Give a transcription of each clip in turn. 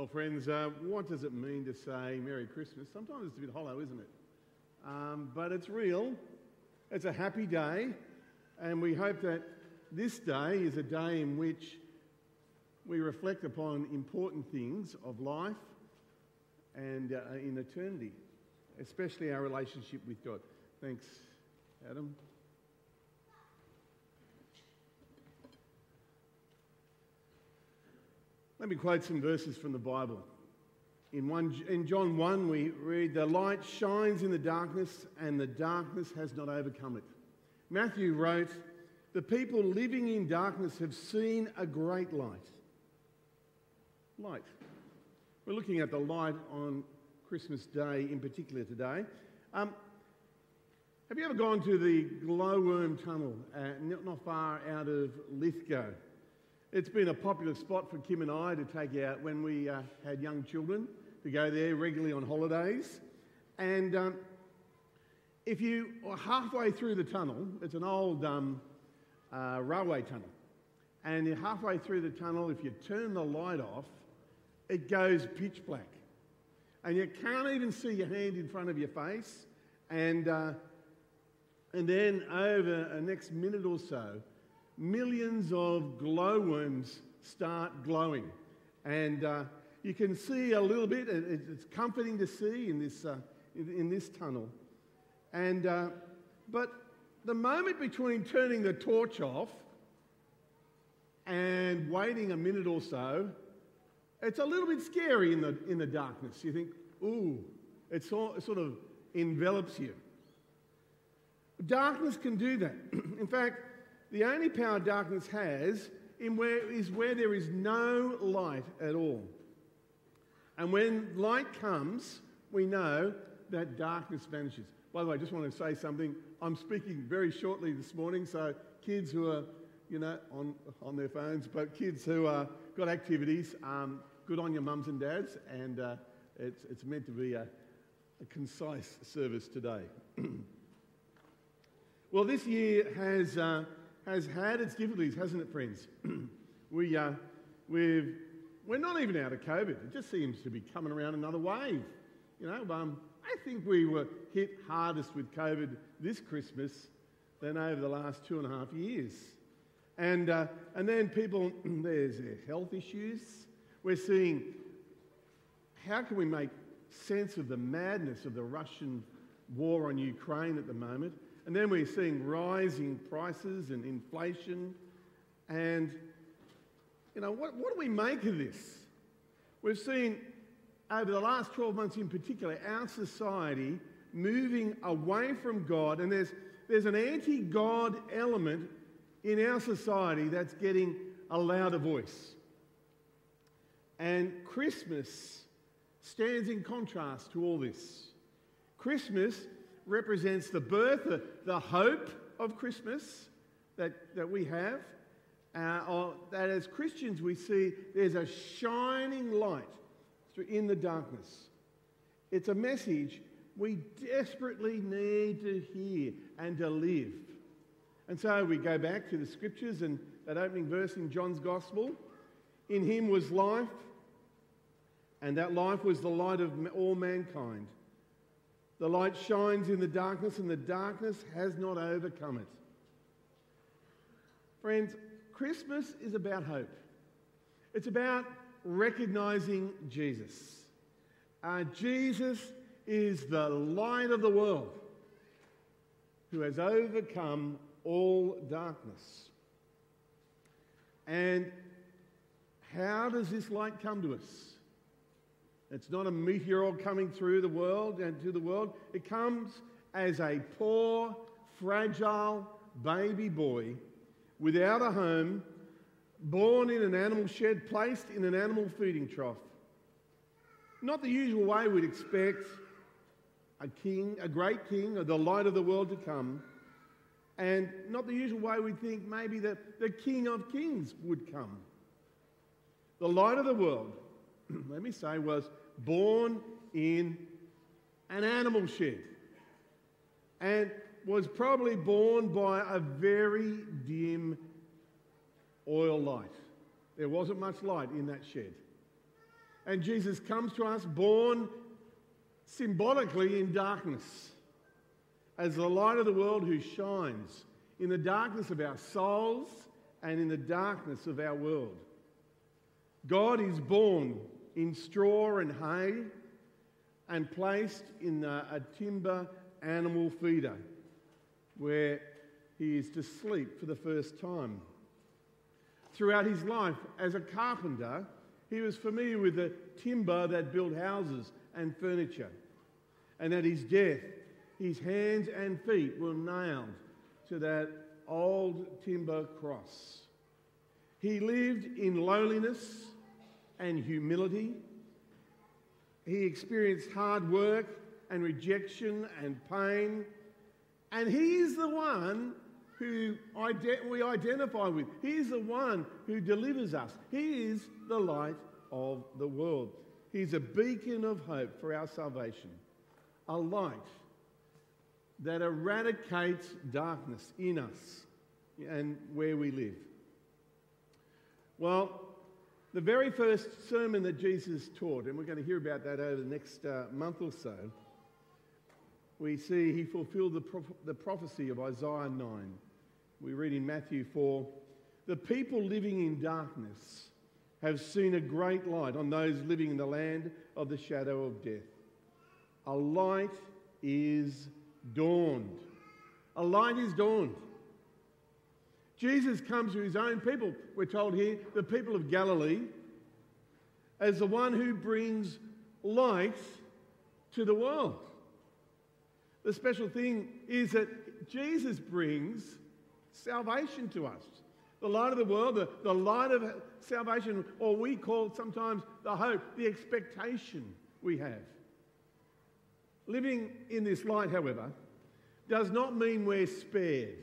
Well, friends, uh, what does it mean to say Merry Christmas? Sometimes it's a bit hollow, isn't it? Um, but it's real. It's a happy day, and we hope that this day is a day in which we reflect upon important things of life and uh, in eternity, especially our relationship with God. Thanks, Adam. Let me quote some verses from the Bible. In, one, in John 1, we read, The light shines in the darkness, and the darkness has not overcome it. Matthew wrote, The people living in darkness have seen a great light. Light. We're looking at the light on Christmas Day in particular today. Um, have you ever gone to the glowworm tunnel uh, not far out of Lithgow? It's been a popular spot for Kim and I to take out when we uh, had young children to go there regularly on holidays. And um, if you are halfway through the tunnel, it's an old um, uh, railway tunnel, and you're halfway through the tunnel, if you turn the light off, it goes pitch black. And you can't even see your hand in front of your face. And, uh, and then over the next minute or so, millions of glowworms start glowing. And uh, you can see a little bit, it's comforting to see in this, uh, in, this tunnel. And, uh, but the moment between turning the torch off and waiting a minute or so, it's a little bit scary in the, in the darkness. You think, ooh, it sort of envelops you. Darkness can do that. in fact, the only power darkness has in where, is where there is no light at all. And when light comes, we know that darkness vanishes. By the way, I just want to say something. I'm speaking very shortly this morning, so kids who are, you know, on, on their phones, but kids who uh, got activities, um, good on your mums and dads, and uh, it's, it's meant to be a, a concise service today. well, this year has uh, has had its difficulties, hasn't it, friends? we, uh, we've, we're not even out of COVID. It just seems to be coming around another wave. You know, um, I think we were hit hardest with COVID this Christmas than over the last two and a half years. And, uh, and then people, there's health issues. We're seeing how can we make sense of the madness of the Russian war on Ukraine at the moment? And then we're seeing rising prices and inflation. And, you know, what, what do we make of this? We've seen over the last 12 months in particular, our society moving away from God, and there's, there's an anti God element in our society that's getting a louder voice. And Christmas stands in contrast to all this. Christmas represents the birth, the, the hope of Christmas that, that we have. Uh, or that as Christians we see there's a shining light in the darkness. It's a message we desperately need to hear and to live. And so we go back to the scriptures and that opening verse in John's Gospel. In him was life, and that life was the light of all mankind. The light shines in the darkness, and the darkness has not overcome it. Friends, Christmas is about hope. It's about recognizing Jesus. Uh, Jesus is the light of the world who has overcome all darkness. And how does this light come to us? It's not a meteor coming through the world and to the world. It comes as a poor, fragile baby boy without a home, born in an animal shed, placed in an animal feeding trough. Not the usual way we'd expect a king, a great king, or the light of the world to come. And not the usual way we'd think maybe that the King of Kings would come. The light of the world, let me say, was born in an animal shed and was probably born by a very dim oil light. There wasn't much light in that shed. And Jesus comes to us born symbolically in darkness as the light of the world who shines in the darkness of our souls and in the darkness of our world. God is born in straw and hay and placed in a, a timber animal feeder where he is to sleep for the first time. Throughout his life as a carpenter, he was familiar with the timber that built houses and furniture. And at his death, his hands and feet were nailed to that old timber cross. He lived in lowliness and humility. He experienced hard work and rejection and pain. And he is the one who we identify with. He is the one who delivers us. He is the light of the world. He's a beacon of hope for our salvation, a light that eradicates darkness in us and where we live. Well, the very first sermon that Jesus taught, and we're going to hear about that over the next uh, month or so, we see he fulfilled the, the prophecy of Isaiah 9. We read in Matthew 4 The people living in darkness have seen a great light on those living in the land of the shadow of death. A light is dawned. A light is dawned. Jesus comes to his own people, we're told here, the people of Galilee, as the one who brings light to the world. The special thing is that Jesus brings salvation to us. The light of the world, the, the light of salvation, or we call sometimes the hope, the expectation we have. Living in this light, however, does not mean we're spared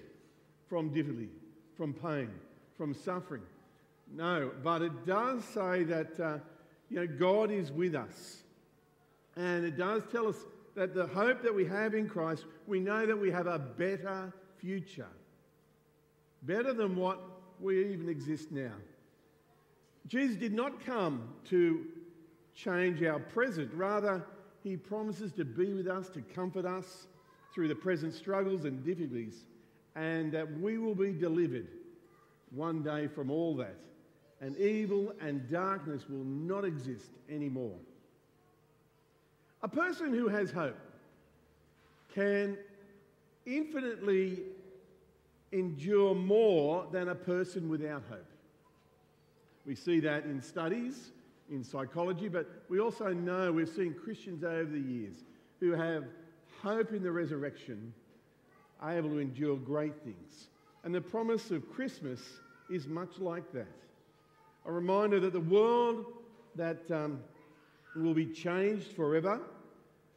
from difficulty from pain, from suffering. No, but it does say that uh, you know, God is with us. And it does tell us that the hope that we have in Christ, we know that we have a better future. Better than what we even exist now. Jesus did not come to change our present. Rather, he promises to be with us, to comfort us through the present struggles and difficulties and that we will be delivered one day from all that. And evil and darkness will not exist anymore. A person who has hope can infinitely endure more than a person without hope. We see that in studies, in psychology, but we also know we've seen Christians over the years who have hope in the resurrection are able to endure great things. And the promise of Christmas is much like that. A reminder that the world that um, will be changed forever,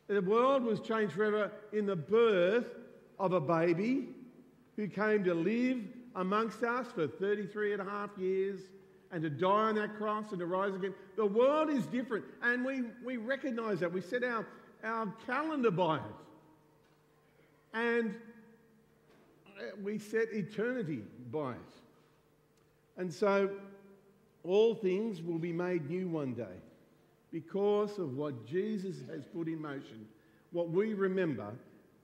the world was changed forever in the birth of a baby who came to live amongst us for 33 and a half years and to die on that cross and to rise again. The world is different, and we, we recognize that. We set our, our calendar by it. And we set eternity by it. And so all things will be made new one day because of what Jesus has put in motion, what we remember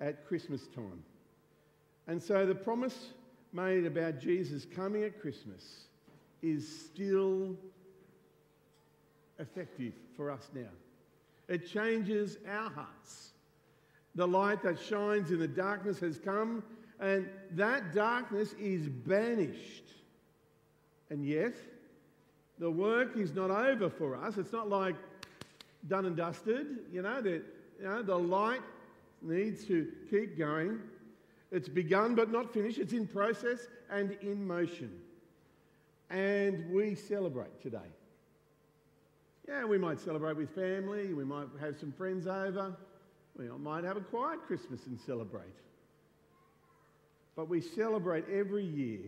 at Christmas time. And so the promise made about Jesus coming at Christmas is still effective for us now. It changes our hearts. The light that shines in the darkness has come and that darkness is banished. And yet, the work is not over for us. It's not like done and dusted. You know, that you know, the light needs to keep going. It's begun but not finished. It's in process and in motion. And we celebrate today. Yeah, we might celebrate with family. We might have some friends over. We might have a quiet Christmas and celebrate. But we celebrate every year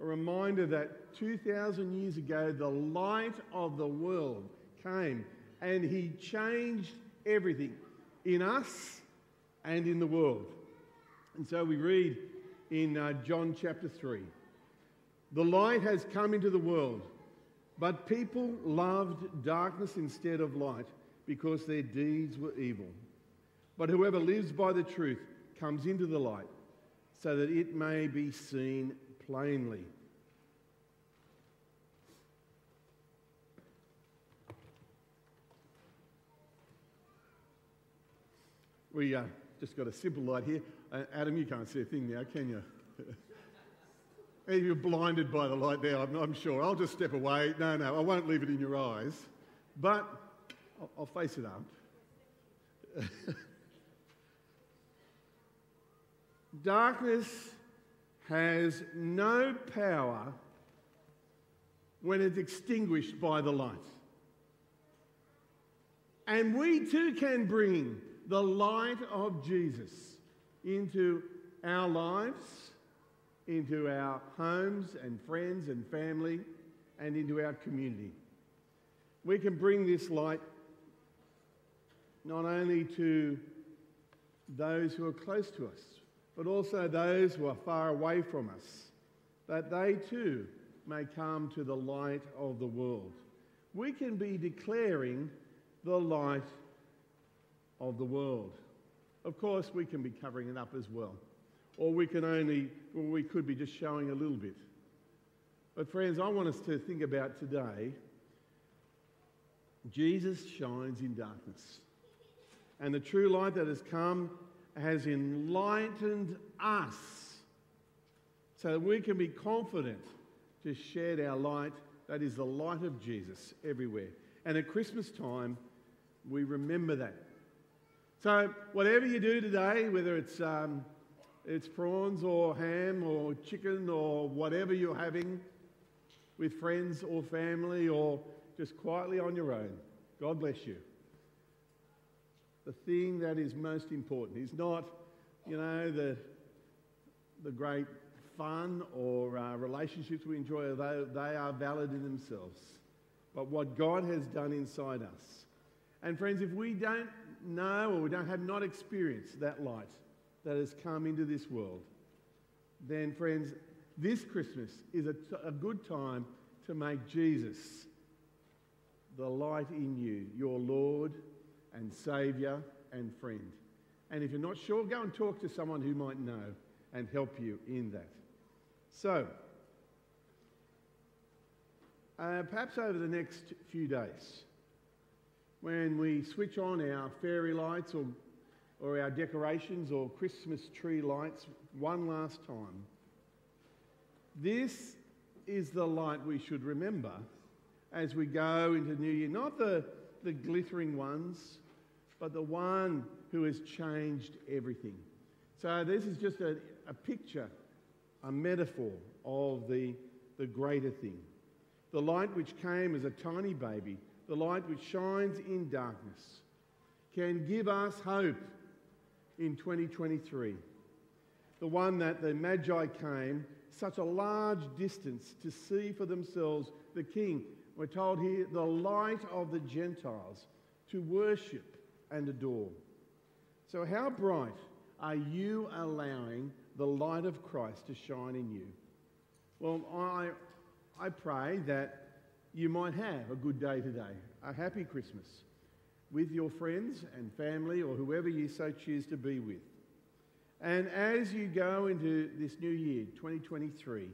a reminder that 2,000 years ago, the light of the world came and he changed everything in us and in the world. And so we read in uh, John chapter 3 The light has come into the world, But people loved darkness instead of light because their deeds were evil. But whoever lives by the truth comes into the light so that it may be seen plainly. We uh, just got a simple light here. Uh, Adam, you can't see a thing now, can you? You're blinded by the light there, I'm, I'm, sure. I'll just step away. No, no, I won't leave it in your eyes. But I'll, I'll face it up. Darkness has no power when it's extinguished by the light. And we too can bring the light of Jesus into our lives, into our homes and friends and family, and into our community. We can bring this light not only to those who are close to us, but also those who are far away from us, that they too may come to the light of the world. We can be declaring the light of the world. Of course, we can be covering it up as well. Or we can only, or we could be just showing a little bit. But, friends, I want us to think about today Jesus shines in darkness. And the true light that has come has enlightened us so that we can be confident to shed our light, that is the light of Jesus, everywhere. And at Christmas time, we remember that. So, whatever you do today, whether it's, um, it's prawns or ham or chicken or whatever you're having with friends or family or just quietly on your own, God bless you. The thing that is most important is not, you know, the, the great fun or uh, relationships we enjoy, they, they are valid in themselves. But what God has done inside us. And friends, if we don't know or we don't have not experienced that light that has come into this world, then, friends, this Christmas is a, t- a good time to make Jesus the light in you, your Lord and Saviour and friend. And if you're not sure, go and talk to someone who might know and help you in that. So, uh, perhaps over the next few days, when we switch on our fairy lights or, or our decorations or Christmas tree lights one last time. This is the light we should remember as we go into New Year. Not the, the glittering ones, but the one who has changed everything. So, this is just a, a picture, a metaphor of the, the greater thing. The light which came as a tiny baby the light which shines in darkness, can give us hope in 2023. The one that the Magi came such a large distance to see for themselves the King. We're told here, the light of the Gentiles to worship and adore. So, how bright are you allowing the light of Christ to shine in you? Well, I, I pray that you might have a good day today, a happy Christmas with your friends and family or whoever you so choose to be with. And as you go into this new year, 2023,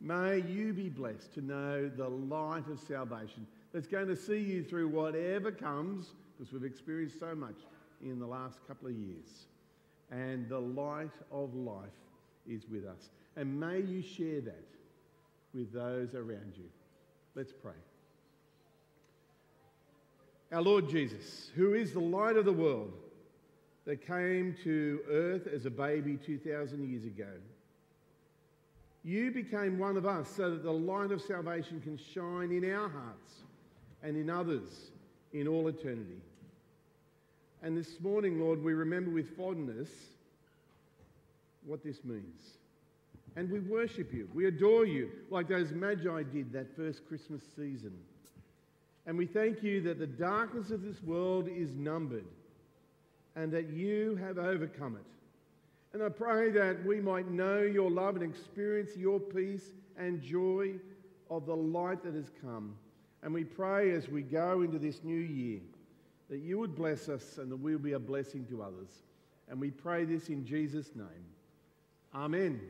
may you be blessed to know the light of salvation that's going to see you through whatever comes, because we've experienced so much in the last couple of years. And the light of life is with us. And may you share that with those around you. Let's pray. Our Lord Jesus, who is the light of the world that came to earth as a baby 2,000 years ago, you became one of us so that the light of salvation can shine in our hearts and in others in all eternity. And this morning, Lord, we remember with fondness what this means and we worship you. We adore you like those magi did that first Christmas season. And we thank you that the darkness of this world is numbered and that you have overcome it. And I pray that we might know your love and experience your peace and joy of the light that has come. And we pray as we go into this new year that you would bless us and that we'll be a blessing to others. And we pray this in Jesus' name. Amen.